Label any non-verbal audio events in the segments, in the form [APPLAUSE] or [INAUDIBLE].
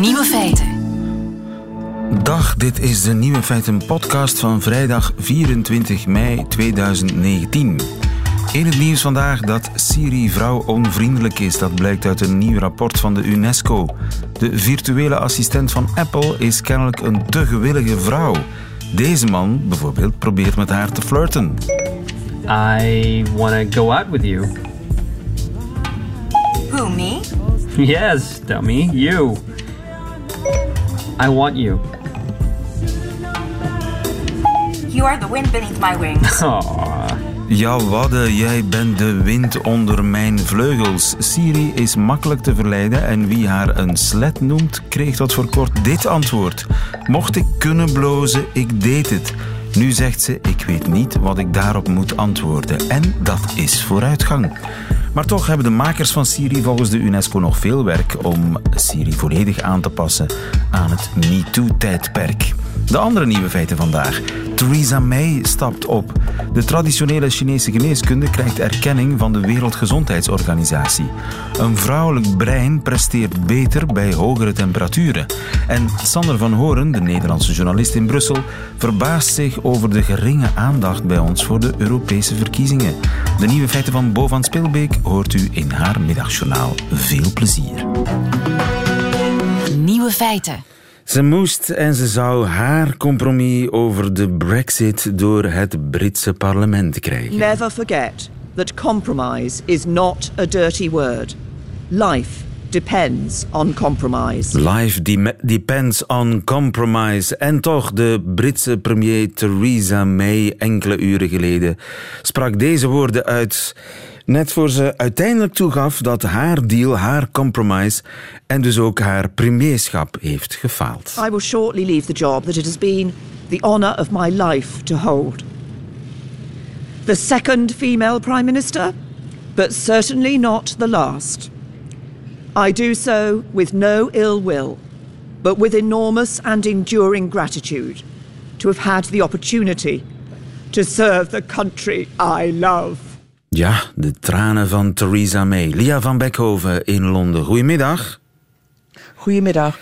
Nieuwe feiten. Dag, dit is de Nieuwe Feiten podcast van vrijdag 24 mei 2019. In het nieuws vandaag dat Siri vrouwonvriendelijk is. Dat blijkt uit een nieuw rapport van de UNESCO. De virtuele assistent van Apple is kennelijk een te gewillige vrouw. Deze man bijvoorbeeld probeert met haar te flirten. I want to go out with you. Who, me? Yes, dummy, you. I want you. You are the wind beneath my wings. [LAUGHS] Aww. Ja, Wadde, jij bent de wind onder mijn vleugels. Siri is makkelijk te verleiden en wie haar een slet noemt, kreeg tot voor kort dit antwoord. Mocht ik kunnen blozen, ik deed het. Nu zegt ze, ik weet niet wat ik daarop moet antwoorden. En dat is vooruitgang. Maar toch hebben de makers van Siri volgens de UNESCO nog veel werk om Siri volledig aan te passen aan het MeToo-tijdperk. De andere nieuwe feiten vandaag. Theresa May stapt op. De traditionele Chinese geneeskunde krijgt erkenning van de Wereldgezondheidsorganisatie. Een vrouwelijk brein presteert beter bij hogere temperaturen. En Sander van Horen, de Nederlandse journalist in Brussel, verbaast zich over de geringe aandacht bij ons voor de Europese verkiezingen. De nieuwe feiten van Bo van hoort u in haar middagjournaal. Veel plezier. Nieuwe feiten. Ze moest en ze zou haar compromis over de Brexit door het Britse parlement krijgen. Never forget that compromise is not a dirty word. Life depends on compromise. Life de- depends on compromise. En toch, de Britse premier Theresa May enkele uren geleden sprak deze woorden uit. Net voor ze uiteindelijk toegaf dat haar deal, haar compromise en dus ook haar premierschap heeft gefaald. I will shortly leave the job that it has been the honour of my life to hold. The second female Prime Minister, but certainly not the last. I do so with no ill will, but with enormous and enduring gratitude to have had the opportunity to serve the country I love. Ja, de tranen van Theresa May. Lia van Beckhoven in Londen. Goedemiddag. Goedemiddag.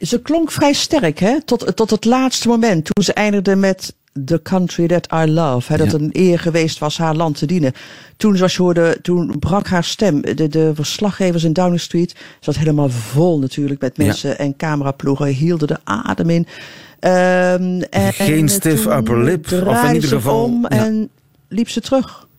Ze klonk vrij sterk, hè? Tot, tot het laatste moment. Toen ze eindigde met The Country That I Love. Hè? Dat Ja. het een eer geweest was haar land te dienen. Toen, zoals je hoorde, toen brak haar stem. De, de verslaggevers in Downing Street zat helemaal vol natuurlijk met mensen en cameraploegen. Hielden de adem in. Ehm, en, Geen en stiff upper lip, of in ieder geval- om ja. en liep ze terug.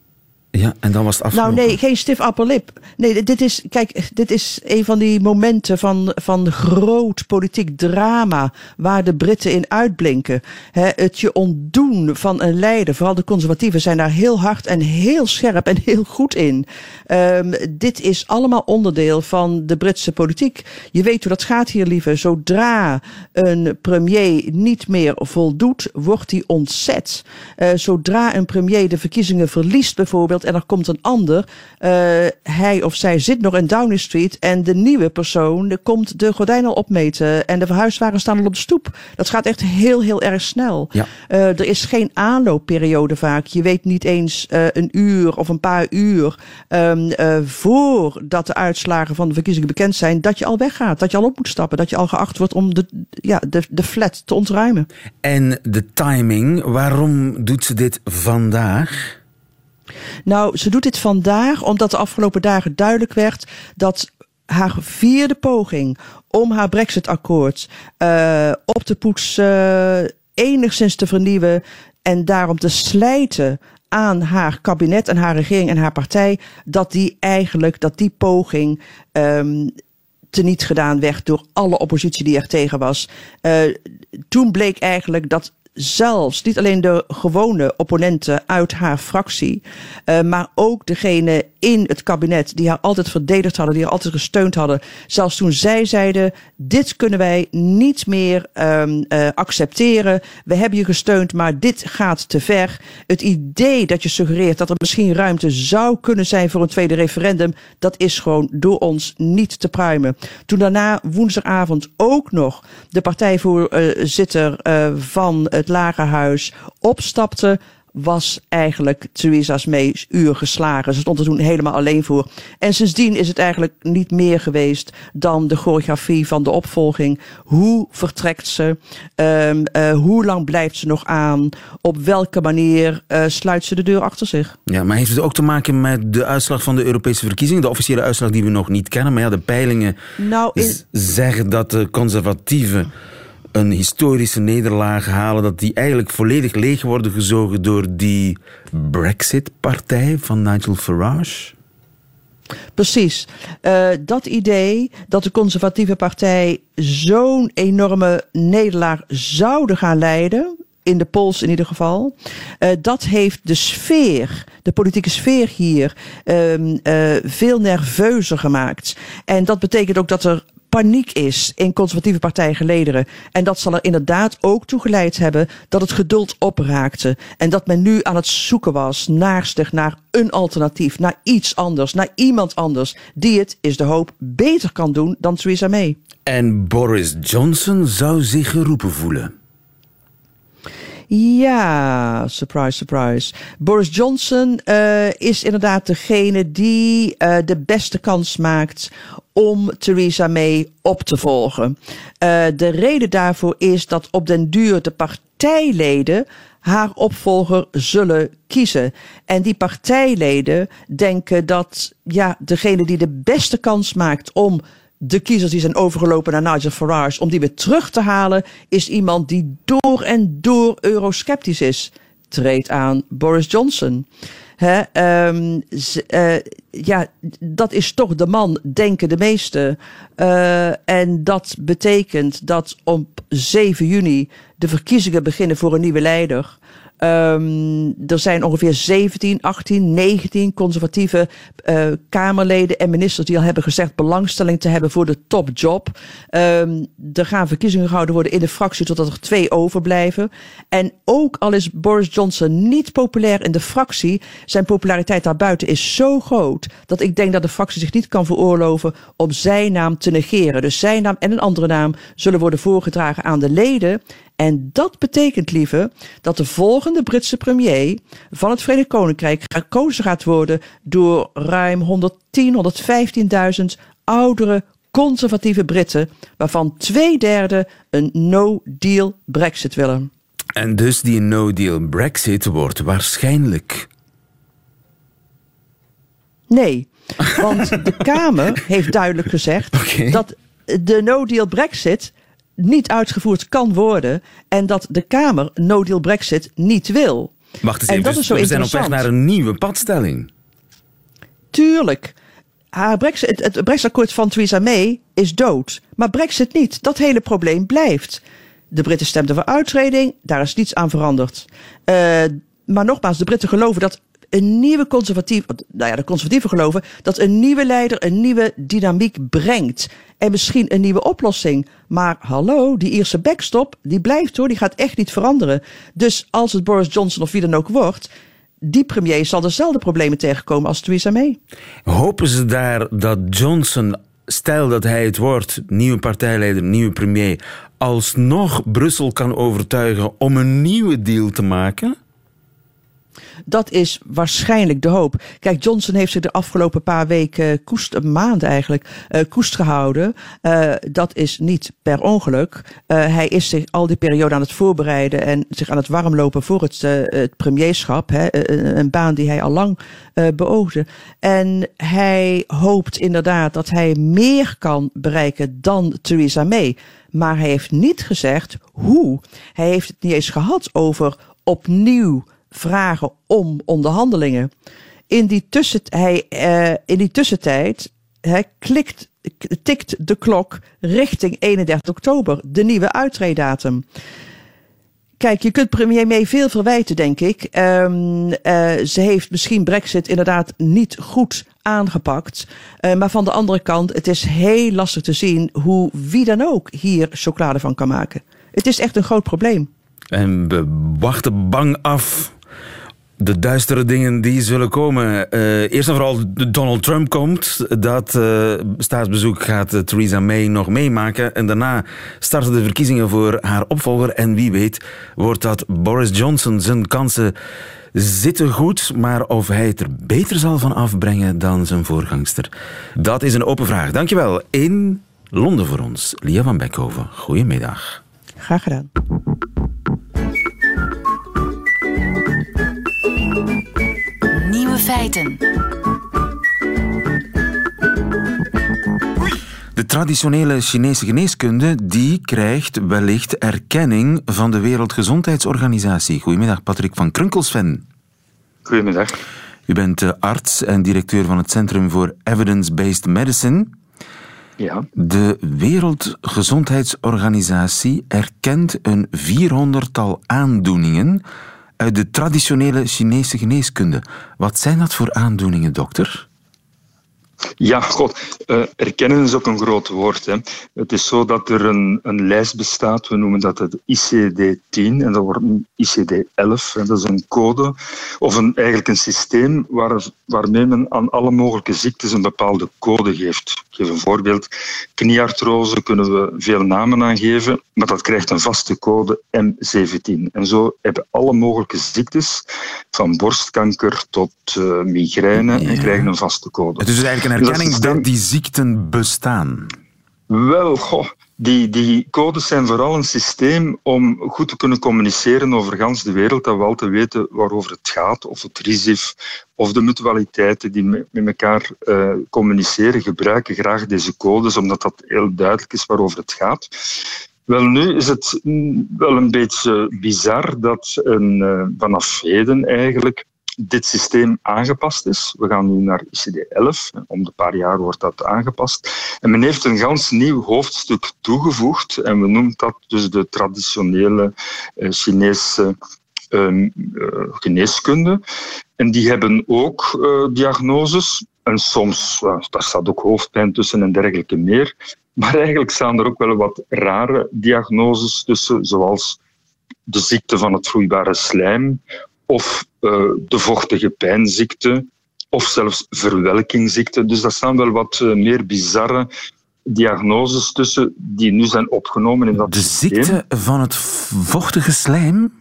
Ja, en dan was het afgelopen. Nou nee, geen stif upper lip. Nee, dit is, kijk, dit is een van die momenten van, van groot politiek drama waar de Britten in uitblinken. Hè, het je ontdoen van een leider, vooral de conservatieven zijn daar heel hard en heel scherp en heel goed in. Ehm, dit is allemaal onderdeel van de Britse politiek. Je weet hoe dat gaat hier, lieve. Zodra een premier niet meer voldoet, wordt hij ontzet. Eh, zodra een premier de verkiezingen verliest bijvoorbeeld en er komt een ander, eh, hij of zij zit nog in Downing Street en de nieuwe persoon de komt de gordijn al opmeten en de verhuiswagens staan al op de stoep. Dat gaat echt heel, heel erg snel. Ja. Eh, er is geen aanloopperiode vaak. Je weet niet eens eh, een uur of een paar uur eh, voordat de uitslagen van de verkiezingen bekend zijn, dat je al weggaat, dat je al op moet stappen, dat je al geacht wordt om de, ja, de, de flat te ontruimen. En de timing, waarom doet ze dit vandaag? Nou, ze doet dit vandaag omdat de afgelopen dagen duidelijk werd dat haar vierde poging om haar Brexit-akkoord eh, op te poetsen, enigszins te vernieuwen en daarom te slijten aan haar kabinet en haar regering en haar partij, dat die eigenlijk, dat die poging ehm teniet gedaan werd door alle oppositie die er tegen was. Eh, toen bleek eigenlijk dat zelfs niet alleen de gewone opponenten uit haar fractie, eh, maar ook degene in het kabinet die haar altijd verdedigd hadden, die haar altijd gesteund hadden, zelfs toen zij zeiden: dit kunnen wij niet meer ehm, eh, accepteren. We hebben je gesteund, maar dit gaat te ver. Het idee dat je suggereert dat er misschien ruimte zou kunnen zijn voor een tweede referendum, dat is gewoon door ons niet te pruimen. Toen daarna woensdagavond ook nog de partijvoorzitter eh, van het Lagerhuis opstapte was eigenlijk Theresa's May uur geslagen. Ze stond er toen helemaal alleen voor. En sindsdien is het eigenlijk niet meer geweest dan de choreografie van de opvolging. Hoe vertrekt ze? Um, uh, hoe lang blijft ze nog aan? Op welke manier uh, sluit ze de deur achter zich? Ja, maar heeft het ook te maken met de uitslag van de Europese verkiezingen? De officiële uitslag die we nog niet kennen. Maar ja, de peilingen nou, in... zeggen dat de conservatieven een historische nederlaag halen, dat die eigenlijk volledig leeg worden gezogen door die Brexit-partij van Nigel Farage? Precies. Uh, dat idee dat de conservatieve partij zo'n enorme nederlaag zouden gaan leiden, in de pols in ieder geval. Uh, dat heeft de sfeer, de politieke sfeer hier, uh, uh, veel nerveuzer gemaakt. En dat betekent ook dat er paniek is in conservatieve partijgelederen. En dat zal er inderdaad ook toe geleid hebben dat het geduld opraakte. En dat men nu aan het zoeken was, naarstig, naar een alternatief, naar iets anders, naar iemand anders die het, is de hoop, beter kan doen dan Theresa May. En Boris Johnson zou zich geroepen voelen. Ja, surprise, surprise. Boris Johnson uh, is inderdaad degene die uh, de beste kans maakt om Theresa May op te volgen. Uh, de reden daarvoor is dat op den duur de partijleden haar opvolger zullen kiezen. En die partijleden denken dat ja, degene die de beste kans maakt om de kiezers die zijn overgelopen naar Nigel Farage, om die weer terug te halen, is iemand die door en door eurosceptisch is. Treed aan Boris Johnson. Um, uh, ja, dat is toch de man, denken de meesten. Uh, en dat betekent dat op 7 juni de verkiezingen beginnen voor een nieuwe leider. Um, er zijn ongeveer 17, 18, 19 conservatieve uh, Kamerleden en ministers die al hebben gezegd belangstelling te hebben voor de topjob. Um, er gaan verkiezingen gehouden worden in de fractie totdat er twee overblijven. En ook al is Boris Johnson niet populair in de fractie, zijn populariteit daarbuiten is zo groot dat ik denk dat de fractie zich niet kan veroorloven om zijn naam te negeren. Dus zijn naam en een andere naam zullen worden voorgedragen aan de leden. En dat betekent, lieve, dat de volgende Britse premier van het Verenigd Koninkrijk gekozen gaat worden door ruim 110, 115.000 oudere conservatieve Britten, waarvan twee derde een no-deal Brexit willen. En dus die no-deal Brexit wordt waarschijnlijk. Nee, want de [LAUGHS] Kamer heeft duidelijk gezegd okay. dat de no-deal Brexit niet uitgevoerd kan worden en dat de Kamer no deal Brexit niet wil. Wacht eens even, dus we zijn op weg naar een nieuwe padstelling. Tuurlijk. Haar Brexit, het Brexit-akkoord van Theresa May is dood. Maar Brexit niet. Dat hele probleem blijft. De Britten stemden voor uittreding, daar is niets aan veranderd. Uh, maar nogmaals, de Britten geloven dat een nieuwe conservatief, nou ja, de conservatieven geloven dat een nieuwe leider een nieuwe dynamiek brengt. En misschien een nieuwe oplossing. Maar hallo, die Ierse backstop, die blijft hoor, die gaat echt niet veranderen. Dus als het Boris Johnson of wie dan ook wordt, die premier zal dezelfde problemen tegenkomen als Theresa May. Hopen ze daar dat Johnson, stel dat hij het wordt, nieuwe partijleider, nieuwe premier, alsnog Brussel kan overtuigen om een nieuwe deal te maken? Dat is waarschijnlijk de hoop. Kijk, Johnson heeft zich de afgelopen paar weken, koest, een maand eigenlijk, uh, koest gehouden. Uh, dat is niet per ongeluk. Hij is zich al die periode aan het voorbereiden en zich aan het warmlopen voor het, het premierschap. Hè, een baan die hij al lang beoogde. En hij hoopt inderdaad dat hij meer kan bereiken dan Theresa May. Maar hij heeft niet gezegd hoe. Hij heeft het niet eens gehad over opnieuw vragen om onderhandelingen. In die, tussen, hij, uh, in die tussentijd hij klikt, tikt de klok richting 31 oktober, de nieuwe uitreedatum. Kijk, je kunt premier May veel verwijten, denk ik. Um, uh, ze heeft misschien Brexit inderdaad niet goed aangepakt. Uh, maar van de andere kant, het is heel lastig te zien hoe wie dan ook hier chocolade van kan maken. Het is echt een groot probleem. En we wachten bang af De duistere dingen die zullen komen. Uh, eerst en vooral Donald Trump komt. Dat uh, staatsbezoek gaat uh, Theresa May nog meemaken. En daarna starten de verkiezingen voor haar opvolger. En wie weet wordt dat Boris Johnson. Zijn kansen zitten goed, maar of hij het er beter zal van afbrengen dan zijn voorgangster. Dat is een open vraag. Dankjewel. In Londen voor ons, Lia van Beckhoven. Goedemiddag. Graag gedaan. Feiten. De traditionele Chinese geneeskunde die krijgt wellicht erkenning van de Wereldgezondheidsorganisatie. Goedemiddag, Patrick van Krunkelsven. Goedemiddag. U bent eh, arts en directeur van het Centrum voor Evidence-Based Medicine. Ja. De Wereldgezondheidsorganisatie erkent een 400-tal aandoeningen uit de traditionele Chinese geneeskunde. Wat zijn dat voor aandoeningen, dokter? Ja, god, uh, erkennen is ook een groot woord. Hè. Het is zo dat er een, een lijst bestaat, we noemen dat het ICD-10 en dat wordt ICD-11. Dat is een code, of een, eigenlijk een systeem waar, waarmee men aan alle mogelijke ziektes een bepaalde code geeft. Ik geef een voorbeeld. Knieartrose kunnen we veel namen aangeven, maar dat krijgt een vaste code M17. En zo hebben alle mogelijke ziektes, van borstkanker tot uh, migraine, en krijgen een vaste code. Het is dus eigenlijk een erkenning dat die ziekten bestaan. Wel, goh, die, die codes zijn vooral een systeem om goed te kunnen communiceren over gans de wereld, dat we altijd weten waarover het gaat, of het RISIF, of de mutualiteiten die met elkaar uh, communiceren, gebruiken graag deze codes, omdat dat heel duidelijk is waarover het gaat. Wel, nu is het wel een beetje bizar dat een, uh, vanaf heden eigenlijk dit systeem aangepast is. We gaan nu naar ICD-11. Om de paar jaar wordt dat aangepast. En men heeft een ganz nieuw hoofdstuk toegevoegd. En we noemen dat dus de traditionele uh, Chinese uh, geneeskunde. En die hebben ook uh, diagnoses. En soms, daar staat ook hoofdpijn tussen en dergelijke meer. Maar eigenlijk staan er ook wel wat rare diagnoses tussen, zoals de ziekte van het vloeibare slijm of uh, de vochtige pijnziekte of zelfs verwelkingsziekte. Dus dat staan wel wat uh, meer bizarre diagnoses tussen die nu zijn opgenomen in dat De systeem. ziekte van het vochtige slijm?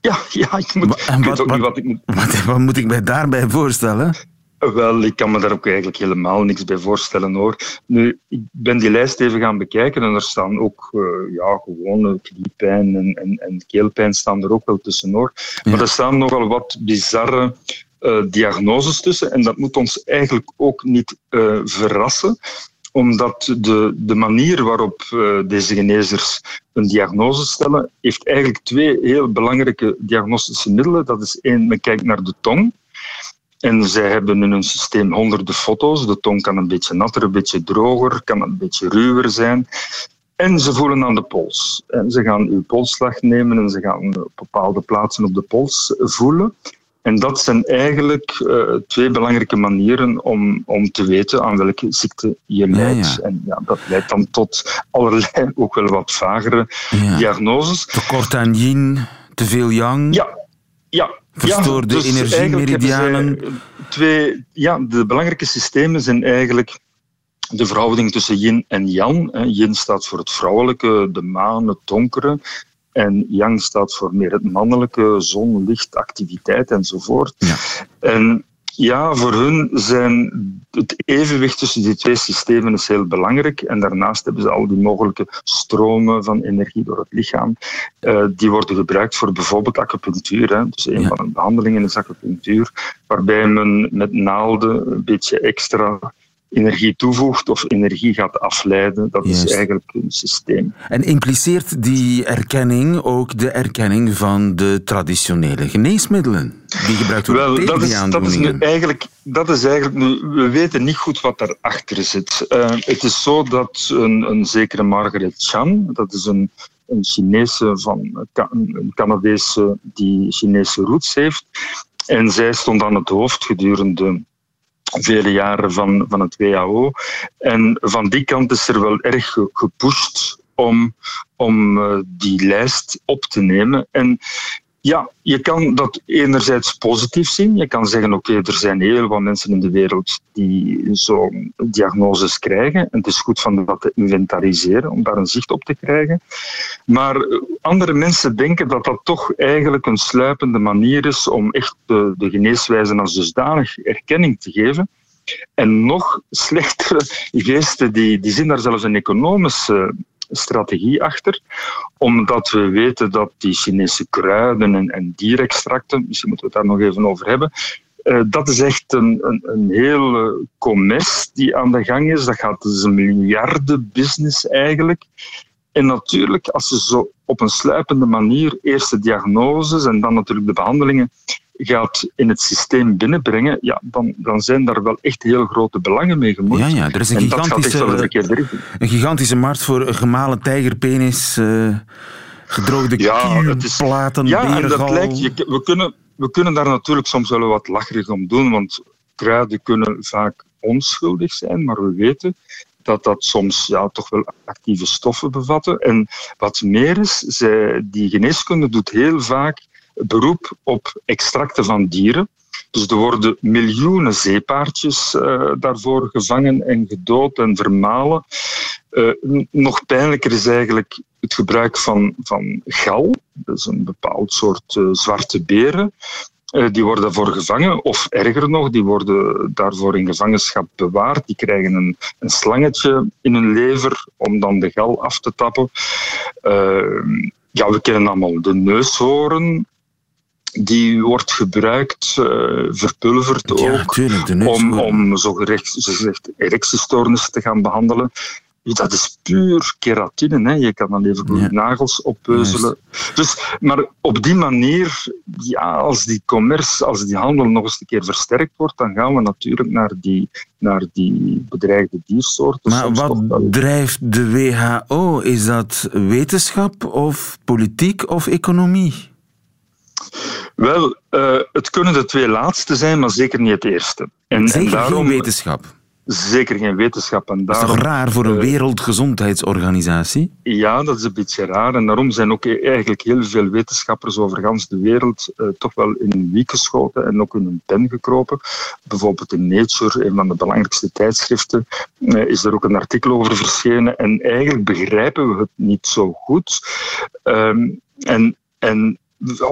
Ja, ja ik, moet, en ik wat, weet ook wat, niet wat ik moet... Wat, wat moet ik mij daarbij voorstellen? Wel, ik kan me daar ook eigenlijk helemaal niks bij voorstellen hoor. Nu, ik ben die lijst even gaan bekijken en er staan ook uh, ja, gewone kniepijn en, en, en keelpijn staan er ook wel tussen hoor. Ja. Maar er staan nogal wat bizarre uh, diagnoses tussen en dat moet ons eigenlijk ook niet uh, verrassen omdat de, de manier waarop deze genezers een diagnose stellen, heeft eigenlijk twee heel belangrijke diagnostische middelen. Dat is één, men kijkt naar de tong. En zij hebben in hun systeem honderden foto's. De tong kan een beetje natter, een beetje droger, kan een beetje ruwer zijn. En ze voelen aan de pols. En ze gaan uw polsslag nemen en ze gaan bepaalde plaatsen op de pols voelen. En dat zijn eigenlijk uh, twee belangrijke manieren om, om te weten aan welke ziekte je. Ja, ja. En ja, dat leidt dan tot allerlei [LAUGHS] ook wel wat vagere Ja. diagnoses. Tekort aan yin, te veel yang, Ja, ja. Verstoorde ja, dus energiemeridianen. zij Twee, ja, de belangrijke systemen zijn eigenlijk de verhouding tussen yin en yang. Yin staat voor het vrouwelijke, de maan, het donkere. En yang staat voor meer het mannelijke, zon, licht, activiteit enzovoort. Ja. En ja, voor hun zijn het evenwicht tussen die twee systemen is heel belangrijk. En daarnaast hebben ze al die mogelijke stromen van energie door het lichaam. Eh, die worden gebruikt voor bijvoorbeeld acupunctuur. Hè. Dus een Ja. van de behandelingen is acupunctuur, waarbij men met naalden een beetje extra energie toevoegt of energie gaat afleiden. Dat Juist. is eigenlijk een systeem. En impliceert die erkenning ook de erkenning van de traditionele geneesmiddelen die gebruikt worden Wel, tegen dat is, dat is nu eigenlijk, dat is eigenlijk nu, we weten niet goed wat daarachter zit. Eh, het is zo dat een, een zekere Margaret Chan, dat is een, een Chinese van een Canadese die Chinese roots heeft. En zij stond aan het hoofd gedurende vele jaren van, van het WHO. En van die kant is er wel erg ge- gepusht om, om uh, die lijst op te nemen. En Ja, je kan dat enerzijds positief zien. Je kan zeggen, oké, er zijn heel wat mensen in de wereld die zo'n diagnoses krijgen. En het is goed van dat te inventariseren, om daar een zicht op te krijgen. Maar andere mensen denken dat dat toch eigenlijk een sluipende manier is om echt de, geneeswijzen als dusdanig erkenning te geven. En nog [LAUGHS] slechtere geesten, die, die zien daar zelfs een economische strategie achter, omdat we weten dat die Chinese kruiden en, en dierextracten, misschien moeten we het daar nog even over hebben, uh, dat is echt een, een, een hele commerce die aan de gang is. Dat gaat dus een miljardenbusiness eigenlijk. En natuurlijk, als je zo op een sluipende manier eerst de diagnoses en dan natuurlijk de behandelingen gaat in het systeem binnenbrengen, ja, dan, dan zijn daar wel echt heel grote belangen mee gemoeid. Ja, ja, er is een, gigantische, een gigantische markt voor gemalen tijgerpenis, uh, gedroogde ja, platen, Ja, en dat lijkt, je, we, kunnen, we kunnen daar natuurlijk soms wel wat lacherig om doen, want kruiden kunnen vaak onschuldig zijn, maar we weten dat dat soms ja, toch wel actieve stoffen bevatten. En wat meer is, zij, die geneeskunde doet heel vaak beroep op extracten van dieren. Dus er worden miljoenen zeepaardjes uh, daarvoor gevangen en gedood en vermalen. Uh, nog pijnlijker is eigenlijk het gebruik van, van gal. Is een bepaald soort uh, zwarte beren. die worden daarvoor gevangen, of erger nog, die worden daarvoor in gevangenschap bewaard. Die krijgen een, een slangetje in hun lever om dan de gal af te tappen. ja, we kennen allemaal de neushoorn die wordt gebruikt, uh, verpulverd ook, om, om zogezegd erectiestoornissen te gaan behandelen. Dat is puur keratine. Hè. Je kan dan even ja. nagels oppeuzelen. Dus, maar op die manier, ja, als die commerce, als die handel nog eens een keer versterkt wordt, dan gaan we natuurlijk naar die, naar die bedreigde diersoorten. Maar wat drijft de WHO? Is dat wetenschap of politiek of economie? Wel, uh, het kunnen de twee laatste zijn, maar zeker niet het eerste. En, zeker en daarom, geen wetenschap? Zeker geen wetenschap. En daarom, dat is toch raar voor een uh, wereldgezondheidsorganisatie? Ja, dat is een beetje raar. En daarom zijn ook eigenlijk heel veel wetenschappers over gans de wereld uh, toch wel in een wiek geschoten en ook in een pen gekropen. Bijvoorbeeld in Nature, een van de belangrijkste tijdschriften, is er ook een artikel over verschenen. En eigenlijk begrijpen we het niet zo goed. Um, en, en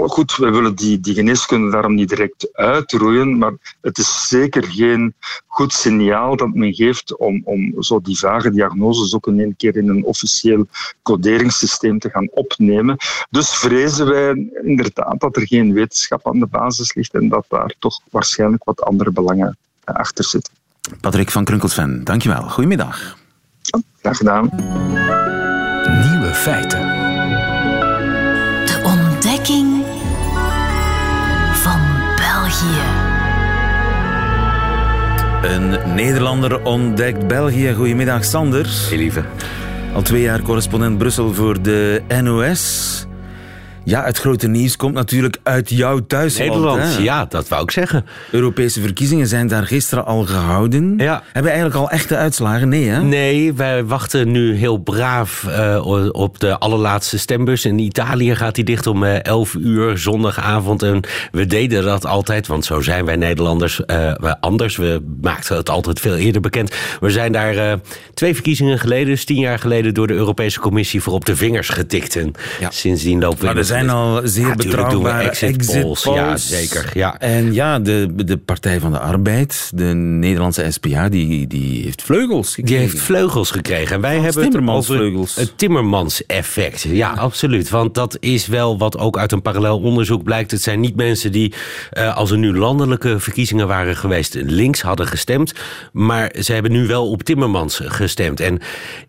goed, we willen die, die geneeskunde daarom niet direct uitroeien, maar het is zeker geen goed signaal dat men geeft om, om zo die vage diagnoses ook in één keer in een officieel coderingssysteem te gaan opnemen. Dus vrezen wij inderdaad dat er geen wetenschap aan de basis ligt en dat daar toch waarschijnlijk wat andere belangen achter zitten. Patrick van Krunkelsven, dankjewel. Goedemiddag. graag gedaan. Nieuwe feiten. Ontdekking van België. Een Nederlander ontdekt België. Goedemiddag, Sander. Hey, lieve. Al twee jaar correspondent Brussel voor de NOS. Ja, het grote nieuws komt natuurlijk uit jouw thuisland. Nederland, hè? ja, dat wou ik zeggen. Europese verkiezingen zijn daar gisteren al gehouden. Ja. Hebben eigenlijk al echte uitslagen? Nee, hè? Nee, wij wachten nu heel braaf uh, op de allerlaatste stembus. In Italië gaat die dicht om uh, eh, 11 uur zondagavond. En we deden dat altijd, want zo zijn wij Nederlanders uh, anders. We maakten het altijd veel eerder bekend. We zijn daar twee verkiezingen geleden, dus tien jaar geleden, door de Europese Commissie voor op de vingers getikt. En ja. sindsdien lopen we zijn al zeer ja, betrouwbare exit, exit polls. Ja, zeker. Ja. En ja, de, de Partij van de Arbeid, de Nederlandse SPA, die, die heeft vleugels gekregen. Die heeft vleugels gekregen. En wij Als hebben Timmermans het, vleugels. het Timmermans-effect. Ja, absoluut. Want dat is wel wat ook uit een parallel onderzoek blijkt. Het zijn niet mensen die, uh, als er nu landelijke verkiezingen waren geweest, links hadden gestemd. Maar ze hebben nu wel op Timmermans gestemd. En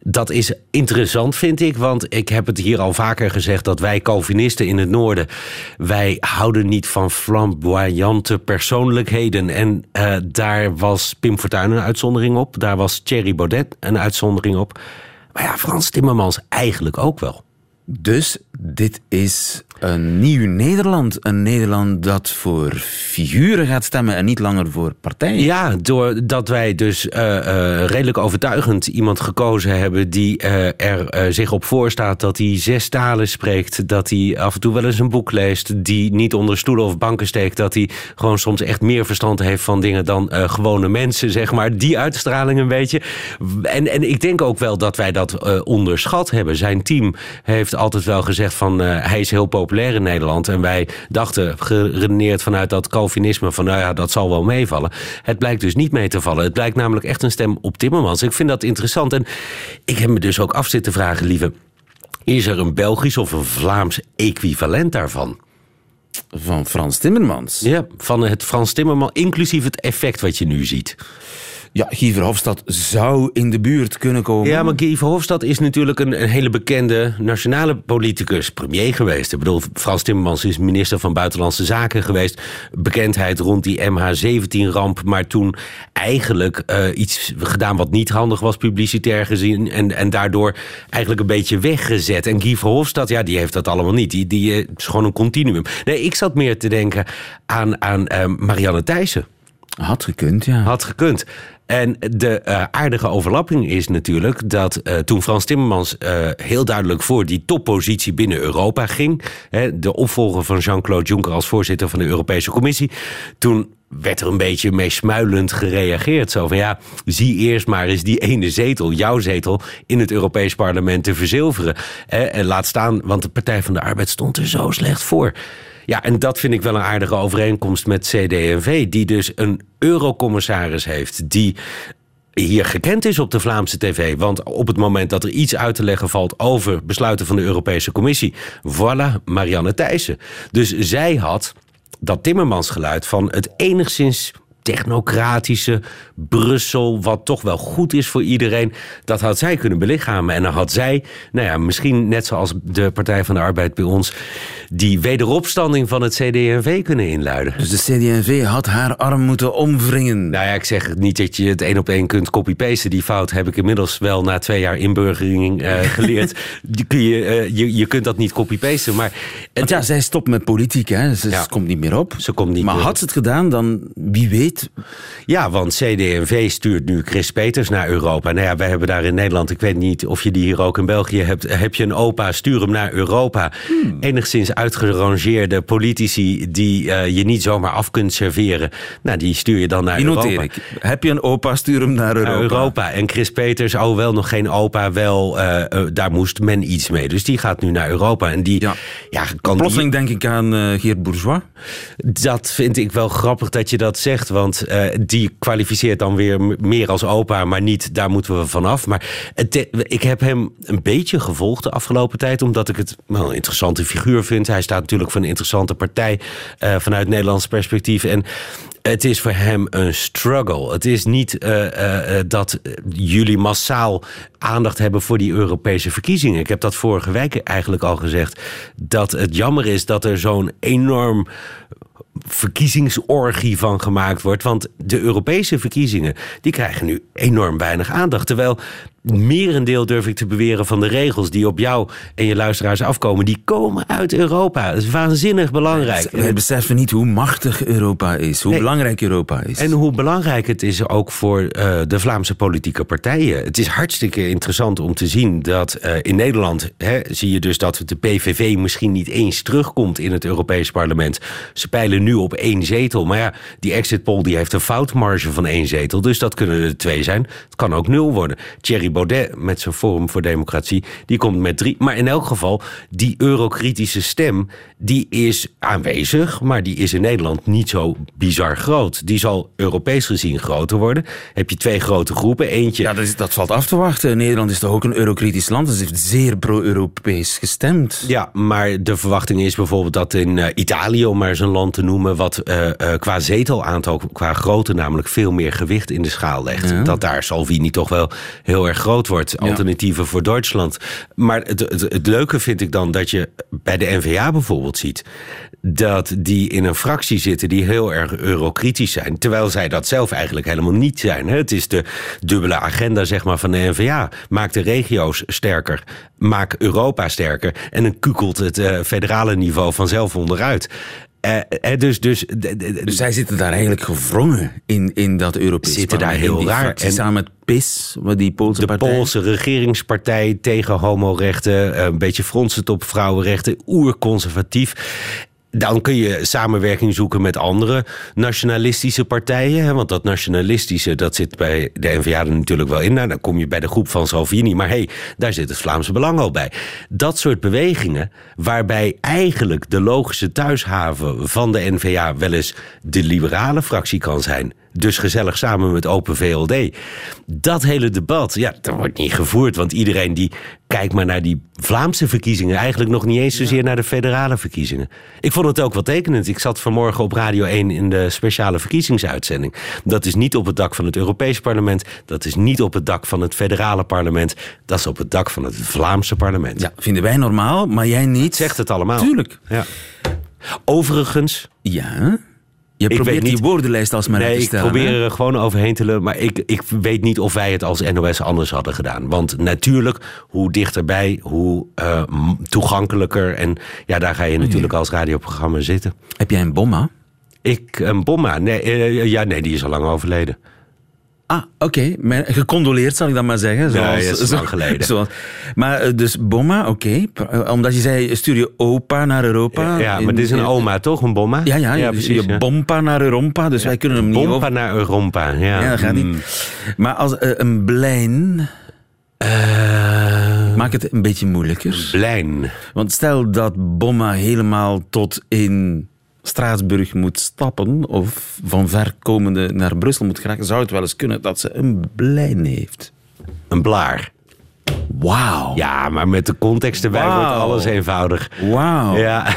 dat is interessant, vind ik. Want ik heb het hier al vaker gezegd dat wij Calvinisten in het noorden. Wij houden niet van flamboyante persoonlijkheden. En uh, daar was Pim Fortuyn een uitzondering op. Daar was Thierry Baudet een uitzondering op. Maar ja, Frans Timmermans eigenlijk ook wel. Dus dit is een nieuw Nederland. Een Nederland dat voor figuren gaat stemmen en niet langer voor partijen. Ja, doordat wij dus uh, uh, redelijk overtuigend iemand gekozen hebben die uh, er zich op voorstaat dat hij zes talen spreekt, dat hij af en toe wel eens een boek leest, die niet onder stoelen of banken steekt, dat hij gewoon soms echt meer verstand heeft van dingen dan gewone mensen, zeg maar. Die uitstraling een beetje. En, en ik denk ook wel dat wij dat onderschat hebben. Zijn team heeft altijd wel gezegd van hij is heel populair in Nederland en wij dachten geredeneerd vanuit dat Calvinisme van nou ja, dat zal wel meevallen. Het blijkt dus niet mee te vallen. Het blijkt namelijk echt een stem op Timmermans. Ik vind dat interessant. En ik heb me dus ook af zitten vragen, lieve. Is er een Belgisch of een Vlaams equivalent daarvan? Van Frans Timmermans? Ja, van het Frans Timmermans, inclusief het effect wat je nu ziet. Ja, Guy Verhofstadt zou in de buurt kunnen komen. Ja, maar Guy Verhofstadt is natuurlijk een, een, hele bekende nationale politicus, premier geweest. Ik bedoel, Frans Timmermans is minister van Buitenlandse Zaken geweest. Bekendheid rond die MH17-ramp, maar toen eigenlijk uh, iets gedaan wat niet handig was, publicitair gezien. En, en daardoor eigenlijk een beetje weggezet. En Guy Verhofstadt, ja, die heeft dat allemaal niet. Die, die uh, is gewoon een continuum. Nee, ik zat meer te denken aan, aan uh, Marianne Thijssen. Had gekund, ja. Had gekund. En de uh, aardige overlapping is natuurlijk dat uh, toen Frans Timmermans uh, heel duidelijk voor die toppositie binnen Europa ging, hè, de opvolger van Jean-Claude Juncker als voorzitter van de Europese Commissie, toen werd er een beetje meesmuilend gereageerd. Zo van ja, zie eerst maar eens die ene zetel, jouw zetel, in het Europees Parlement te verzilveren. En laat staan, want de Partij van de Arbeid stond er zo slecht voor. Ja, en dat vind ik wel een aardige overeenkomst met CD&V... die dus een eurocommissaris heeft... die hier gekend is op de Vlaamse tv. Want op het moment dat er iets uit te leggen valt over besluiten van de Europese Commissie, voilà, Marianne Thijssen. Dus zij had dat Timmermansgeluid van het enigszins technocratische Brussel, wat toch wel goed is voor iedereen, dat had zij kunnen belichamen. En dan had zij, nou ja, misschien net zoals de Partij van de Arbeid bij ons, die wederopstanding van het CD&V kunnen inluiden. Dus de CD&V had haar arm moeten omwringen. Nou ja, ik zeg niet dat je het één op één kunt copy-pasten. Die fout heb ik inmiddels wel na twee jaar inburgering uh, [LAUGHS] geleerd. die kun je, uh, je, je kunt dat niet copy-pasten, maar... Het, ja, zij stopt met politiek, hè. Ze, Ja. komt niet meer op. Ze komt niet maar meer had op. ze het gedaan, dan wie weet. Ja, want CD&V stuurt nu Chris Peters naar Europa. Nou ja, wij hebben daar in Nederland, ik weet niet of je die hier ook in België hebt, heb je een opa, stuur hem naar Europa. Enigszins uitgerangeerde politici die eh, je niet zomaar af kunt serveren. Nou, die stuur je dan naar Die Europa. noteer ik. Heb je een opa, stuur hem naar Europa. Naar Europa. En Chris Peters, oh wel nog geen opa, wel, eh, eh, daar moest men iets mee. Dus die gaat nu naar Europa. En die, Ja. ja, kan die- Plotseling denk ik aan Geert Bourgeois. dat vind ik wel grappig dat je dat zegt. Want eh, die kwalificeert dan weer meer als opa, maar niet, daar moeten we vanaf. Maar ik heb hem een beetje gevolgd de afgelopen tijd, omdat ik het wel een interessante figuur vind. Hij staat natuurlijk voor een interessante partij eh, vanuit Nederlands perspectief. En het is voor hem een struggle. Het is niet eh, dat jullie massaal aandacht hebben voor die Europese verkiezingen. Ik heb dat vorige week eigenlijk al gezegd. Dat het jammer is dat er zo'n enorm verkiezingsorgie van gemaakt wordt. Want de Europese verkiezingen die krijgen nu enorm weinig aandacht. Terwijl merendeel durf ik te beweren van de regels die op jou en je luisteraars afkomen, die komen uit Europa. Dat is waanzinnig belangrijk. Wij beseffen niet hoe machtig Europa is, hoe Nee. belangrijk Europa is. En hoe belangrijk het is ook voor eh, de Vlaamse politieke partijen. Het is hartstikke interessant om te zien dat eh, in Nederland hè, zie je dus dat de PVV misschien niet eens terugkomt in het Europees parlement. Ze peilen nu op één zetel. Maar ja, die exit poll die heeft een foutmarge van één zetel. Dus dat kunnen er twee zijn. Het kan ook nul worden. Thierry Baudet met zijn Forum voor Democratie, die komt met drie. Maar in elk geval, die eurokritische stem, die is aanwezig. Maar die is in Nederland niet zo bizar groot. Die zal Europees gezien groter worden. Heb je twee grote groepen. Eentje Ja, dat, is, dat valt af te wachten. Nederland is toch ook een eurokritisch land, dus heeft zeer pro-Europees gestemd. Ja, maar de verwachting is bijvoorbeeld dat in eh, Italië, om maar eens een land te noemen, wat eh, eh, qua zetelaantal, qua grootte namelijk veel meer gewicht in de schaal legt. Dat daar Salvini toch wel heel erg groot wordt. Alternatieven voor Duitsland. Maar het, het, het leuke vind ik dan dat je bij de NVA bijvoorbeeld ziet dat die in een fractie zitten die heel erg eurokritisch zijn. Terwijl zij dat zelf eigenlijk helemaal niet zijn. Het is de dubbele agenda zeg maar, van de NVA. Maak de regio's sterker. Maak Europa sterker. En dan kukelt het uh, federale niveau vanzelf onderuit. Uh, dus, dus, dus zij zitten daar eigenlijk gevrongen in, in dat Europese Zitten daar heel raar. En samen met PIS, die Poolse de partij. Poolse regeringspartij tegen homorechten, een beetje fronsend op vrouwenrechten, oerconservatief dan kun je samenwerking zoeken met andere nationalistische partijen. Want dat nationalistische, dat zit bij de NVA er natuurlijk wel in. Nou, dan kom je bij de groep van Salvini. Maar hé, hey, daar zit het Vlaamse Belang al bij. Dat soort bewegingen, waarbij eigenlijk de logische thuishaven van de NVA wel eens de liberale fractie kan zijn dus gezellig samen met Open VLD. Dat hele debat, ja, dat wordt niet gevoerd. Want iedereen die kijkt maar naar die Vlaamse verkiezingen... eigenlijk nog niet eens zozeer naar de federale verkiezingen. Ik vond het ook wel tekenend. Ik zat vanmorgen op Radio 1 in de speciale verkiezingsuitzending. Dat is niet op het dak van het Europees parlement. Dat is niet op het dak van het federale parlement. Dat is op het dak van het Vlaamse parlement. Ja, vinden wij normaal, maar jij niet. Zegt het allemaal. Tuurlijk. Ja. Overigens... Ja... Je probeert die woordenlijst als maar nee, te stellen. ik probeer er gewoon overheen te lullen. Maar ik, ik weet niet of wij het als NOS anders hadden gedaan. Want natuurlijk, hoe dichterbij, hoe uh, toegankelijker. En ja, daar ga je natuurlijk als radioprogramma zitten. Heb jij een bomma? Ik, een bomma? Nee, uh, ja, nee, die is al lang overleden. Ah, oké. Okay. Gecondoleerd, zal ik dan maar zeggen. Zoals, ja, dat lang geleden. [LAUGHS] Zoals, maar dus Bomma, oké. Okay. Omdat je zei, stuur je opa naar Europa. Ja, maar dit is een oma, toch? Een Bomma? Ja, ja, ja precies. Je bompa naar Europa, dus wij kunnen hem niet... Bompa naar Europa, ja. Ja, dat gaat niet. Mm. Maar als uh, een blijn... Uh, Maak het een beetje moeilijker. Blijn. Want stel dat Bomma helemaal tot in... Straatsburg moet stappen of van ver komende naar Brussel moet geraken, zou het wel eens kunnen dat ze een blijn heeft. Een blaar. Wauw. Ja, maar met de context erbij wow. wordt alles eenvoudig. Wauw. Ja.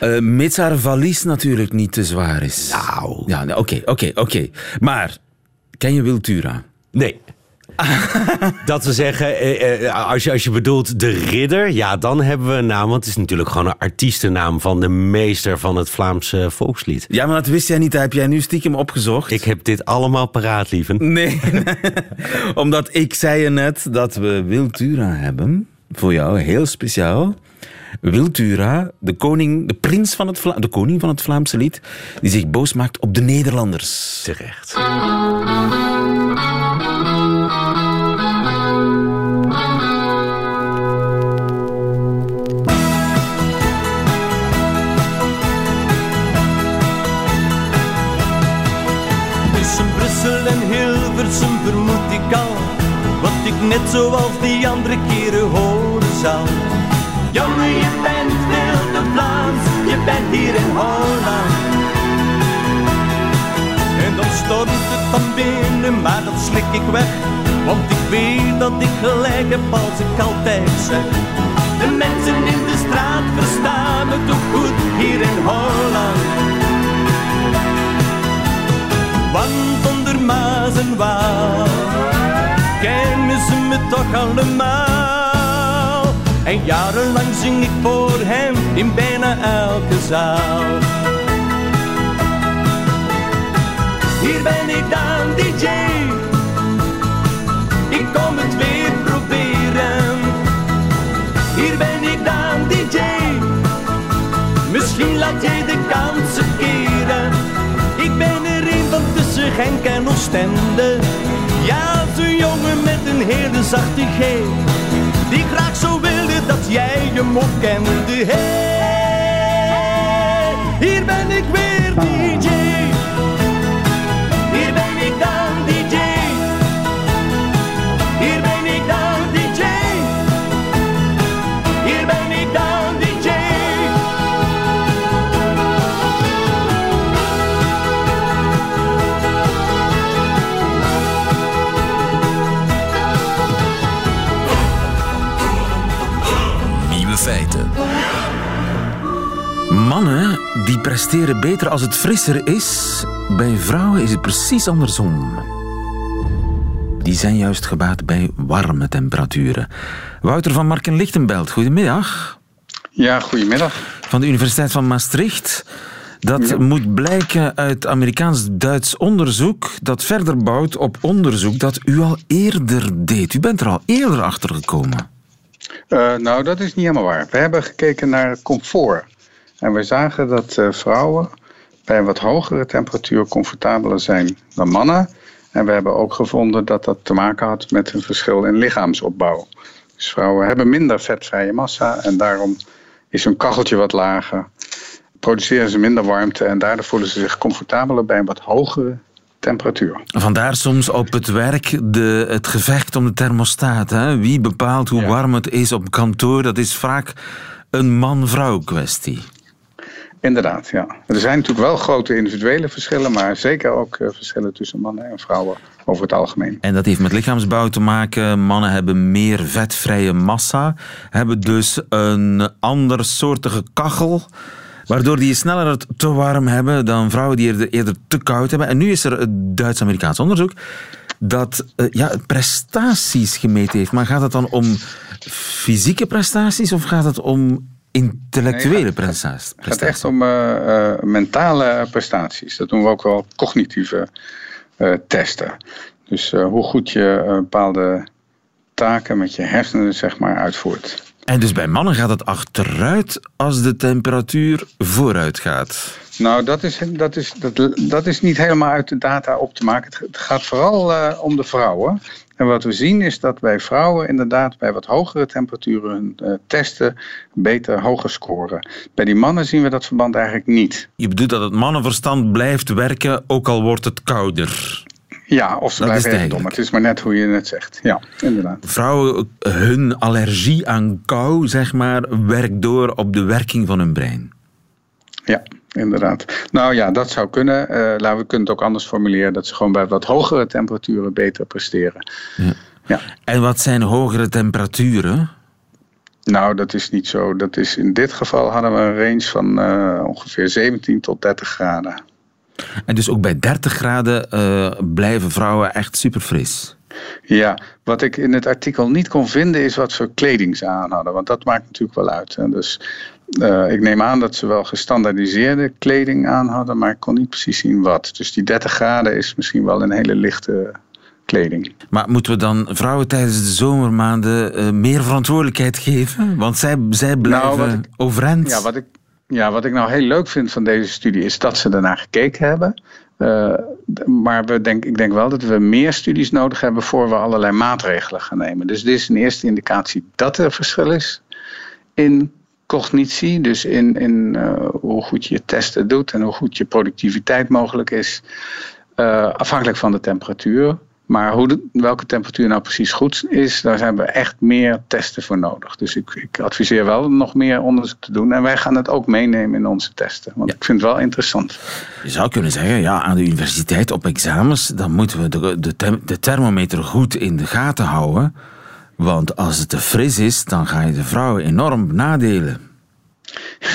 uh, [LAUGHS] mits haar valies natuurlijk niet te zwaar is. Nou. Ja, oké, oké, oké. Maar, ken je Wiltura? Nee. [LAUGHS] dat we zeggen, als je, als je bedoelt de ridder, ja, dan hebben we een naam. Want het is natuurlijk gewoon een artiestennaam van de meester van het Vlaamse volkslied. Ja, maar dat wist jij niet. Dat heb jij nu stiekem opgezocht. Ik heb dit allemaal paraat, lieven. Nee, [LAUGHS] omdat ik zei je net dat we Wiltura hebben. Voor jou, heel speciaal. Wiltura, de koning, de prins van het Vla de koning van het Vlaamse lied, die zich boos maakt op de Nederlanders. Terecht. Net zoals die andere keren horen zal. Jongen, je bent te Vlaams Je bent hier in Holland. En dan stormt het van binnen Maar dat slik ik weg. Want ik weet dat ik gelijk heb als ik altijd zeg. De mensen in de straat verstaan me toch goed Hier in Holland. Want onder Maas en kennen ze me toch allemaal. En jarenlang zing ik voor hem in bijna elke zaal. Hier ben ik dan DJ, ik kom het weer proberen. Hier ben ik dan DJ, misschien laat jij de kansen keren. Ik ben er een van tussen Genk en Oostende. Ja, zo'n jongen met een hele zachte G. Die graag zo wilde dat jij hem ook kende. Hier ben ik weer DJ. Die presteren beter als het frisser is. Bij vrouwen is het precies andersom. die zijn juist gebaat bij warme temperaturen. Wouter van Marken-Lichtenbelt, goedemiddag. Ja, goedemiddag. Van de Universiteit van Maastricht. Dat moet blijken uit Amerikaans-Duits onderzoek dat verder bouwt op onderzoek dat u al eerder deed. U bent er al eerder achter gekomen. Uh, nou, dat is niet helemaal waar. We hebben gekeken naar comfort. En we zagen dat uh, vrouwen bij een wat hogere temperatuur comfortabeler zijn dan mannen. En we hebben ook gevonden dat dat te maken had met een verschil in lichaamsopbouw. Dus vrouwen hebben minder vetvrije massa en daarom is hun kacheltje wat lager. Produceren ze minder warmte en daardoor voelen ze zich comfortabeler bij een wat hogere temperatuur. Vandaar soms op het werk de, het gevecht om de thermostaat. Hè? Wie bepaalt hoe warm het is op kantoor? Dat is vaak een man-vrouw kwestie. Inderdaad, ja. Er zijn natuurlijk wel grote individuele verschillen, maar zeker ook uh, verschillen tussen mannen en vrouwen over het algemeen. En dat heeft met lichaamsbouw te maken. Mannen hebben meer vetvrije massa, hebben dus een andersoortige kachel waardoor die sneller het te warm hebben dan vrouwen die eerder, eerder te koud hebben. En nu is er het Duits-Amerikaans onderzoek dat uh, ja, prestaties gemeten heeft. Maar gaat het dan om fysieke prestaties of gaat het om intellectuele nee, prestaties? Het gaat echt om uh, uh, mentale prestaties. Dat doen we ook wel cognitieve testen. Dus hoe goed je bepaalde taken met je hersenen zeg maar, uitvoert. En dus bij mannen gaat het achteruit als de temperatuur vooruit gaat? Nou, dat is, dat is, dat, dat is niet helemaal uit de data op te maken. Het gaat vooral uh, om de vrouwen. En wat we zien is dat bij vrouwen inderdaad bij wat hogere temperaturen hun uh, testen beter hoger scoren. Bij die mannen zien we dat verband eigenlijk niet. Je bedoelt dat het mannenverstand blijft werken ook al wordt het kouder? Ja, of ze blijven even dom. Het is maar net hoe je het zegt. Ja, inderdaad. Vrouwen, hun allergie aan kou, zeg maar, werkt door op de werking van hun brein. Ja, inderdaad. Nou ja, dat zou kunnen. Uh, laten we kunnen het ook anders formuleren. Dat ze gewoon bij wat hogere temperaturen beter presteren. Ja. ja. En wat zijn hogere temperaturen? Nou, dat is niet zo. Dat is, in dit geval hadden we een range van uh, ongeveer 17 tot 30 graden. En dus ook bij 30 graden uh, blijven vrouwen echt super fris. Ja, wat ik in het artikel niet kon vinden is wat voor kleding ze aan hadden. Want dat maakt natuurlijk wel uit. Hè. Dus uh, ik neem aan dat ze wel gestandaardiseerde kleding aan hadden, maar ik kon niet precies zien wat. Dus die 30 graden is misschien wel een hele lichte kleding. Maar moeten we dan vrouwen tijdens de zomermaanden uh, meer verantwoordelijkheid geven? Want zij, zij blijven nou, ik, overeind. Ja, wat ik, ja, wat ik nou heel leuk vind van deze studie is dat ze ernaar gekeken hebben. Uh, maar we denk, ik denk wel dat we meer studies nodig hebben voor we allerlei maatregelen gaan nemen. Dus dit is een eerste indicatie dat er verschil is in cognitie. Dus in, in uh, hoe goed je testen doet en hoe goed je productiviteit mogelijk is. Uh, afhankelijk van de temperatuur. Maar hoe de, welke temperatuur nou precies goed is, daar hebben we echt meer testen voor nodig. Dus ik, ik, adviseer wel nog meer onderzoek te doen. En wij gaan het ook meenemen in onze testen. Want ik vind het wel interessant. Je zou kunnen zeggen, ja, aan de universiteit op examens, dan moeten we de, de, de thermometer goed in de gaten houden. Want als het te fris is, dan ga je de vrouwen enorm benadelen.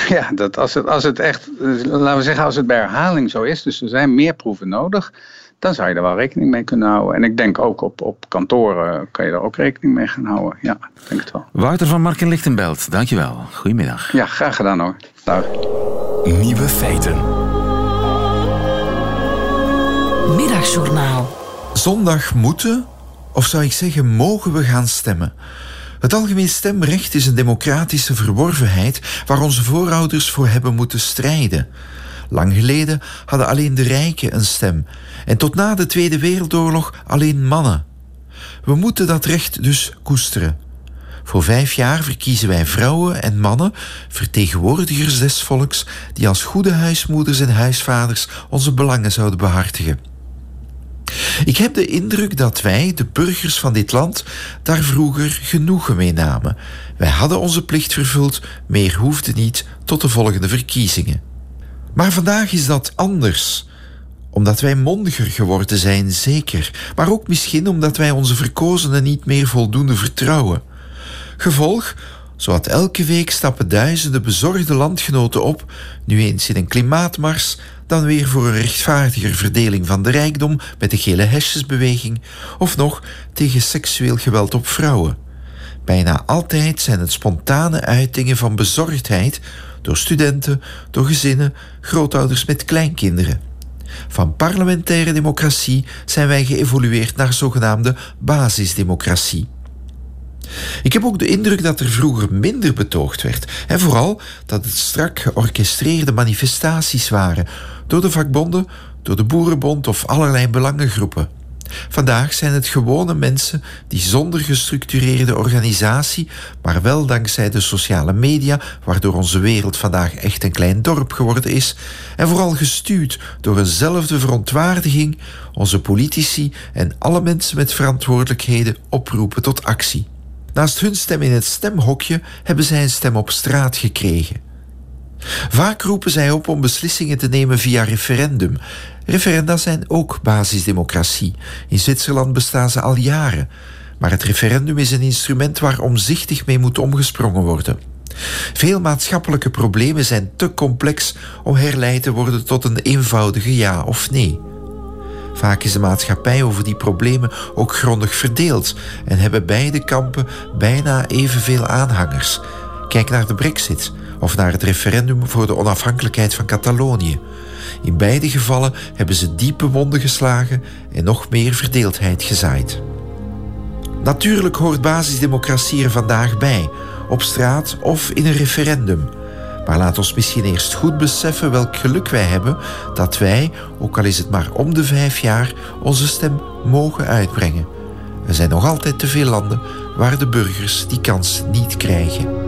Ja, dat als, het, als het echt, laten we zeggen, als het bij herhaling zo is, dus er zijn meer proeven nodig, dan zou je er wel rekening mee kunnen houden. En ik denk ook op, op kantoren kan je er ook rekening mee gaan houden. Ja, denk het wel. Wouter van Marken-Lichtenbelt, dankjewel. Goedemiddag. Ja, graag gedaan hoor. Dag. Nieuwe feiten. Middagjournaal. Zondag moeten, of zou ik zeggen mogen we gaan stemmen. Het algemeen stemrecht is een democratische verworvenheid waar onze voorouders voor hebben moeten strijden. Lang geleden hadden alleen de rijken een stem en tot na de Tweede Wereldoorlog alleen mannen. We moeten dat recht dus koesteren. Voor vijf jaar verkiezen wij vrouwen en mannen, vertegenwoordigers des volks, die als goede huismoeders en huisvaders onze belangen zouden behartigen. Ik heb de indruk dat wij, de burgers van dit land, daar vroeger genoegen mee namen. Wij hadden onze plicht vervuld, meer hoefde niet tot de volgende verkiezingen. Maar vandaag is dat anders. Omdat wij mondiger geworden zijn, zeker. Maar ook misschien omdat wij onze verkozenen niet meer voldoende vertrouwen. Gevolg, zowat elke week stappen duizenden bezorgde landgenoten op, nu eens in een klimaatmars, dan weer voor een rechtvaardiger verdeling van de rijkdom met de gele hesjesbeweging, of nog tegen seksueel geweld op vrouwen. Bijna altijd zijn het spontane uitingen van bezorgdheid door studenten, door gezinnen, grootouders met kleinkinderen. Van parlementaire democratie zijn wij geëvolueerd naar zogenaamde basisdemocratie. Ik heb ook de indruk dat er vroeger minder betoogd werd. En vooral dat het strak georchestreerde manifestaties waren door de vakbonden, door de Boerenbond of allerlei belangengroepen. Vandaag zijn het gewone mensen die zonder gestructureerde organisatie, maar wel dankzij de sociale media, waardoor onze wereld vandaag echt een klein dorp geworden is, en vooral gestuurd door eenzelfde verontwaardiging, onze politici en alle mensen met verantwoordelijkheden oproepen tot actie. Naast hun stem in het stemhokje hebben zij een stem op straat gekregen. Vaak roepen zij op om beslissingen te nemen via referendum. Referenda zijn ook basisdemocratie. In Zwitserland bestaan ze al jaren. Maar het referendum is een instrument waar omzichtig mee moet omgesprongen worden. Veel maatschappelijke problemen zijn te complex om herleid te worden tot een eenvoudige ja of nee. Vaak is de maatschappij over die problemen ook grondig verdeeld en hebben beide kampen bijna evenveel aanhangers. Kijk naar de Brexit of naar het referendum voor de onafhankelijkheid van Catalonië. In beide gevallen hebben ze diepe wonden geslagen en nog meer verdeeldheid gezaaid. Natuurlijk hoort basisdemocratie er vandaag bij, op straat of in een referendum. Maar laat ons misschien eerst goed beseffen welk geluk wij hebben dat wij, ook al is het maar om de vijf jaar, onze stem mogen uitbrengen. Er zijn nog altijd te veel landen waar de burgers die kans niet krijgen.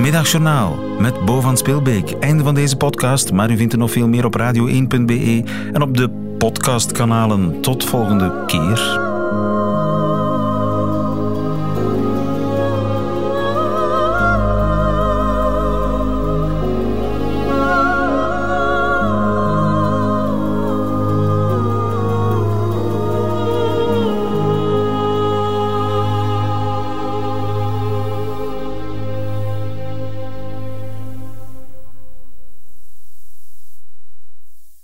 Middagjournaal met Bo van Speelbeek. Einde van deze podcast, maar u vindt er nog veel meer op radio1.be en op de podcastkanalen. Tot volgende keer.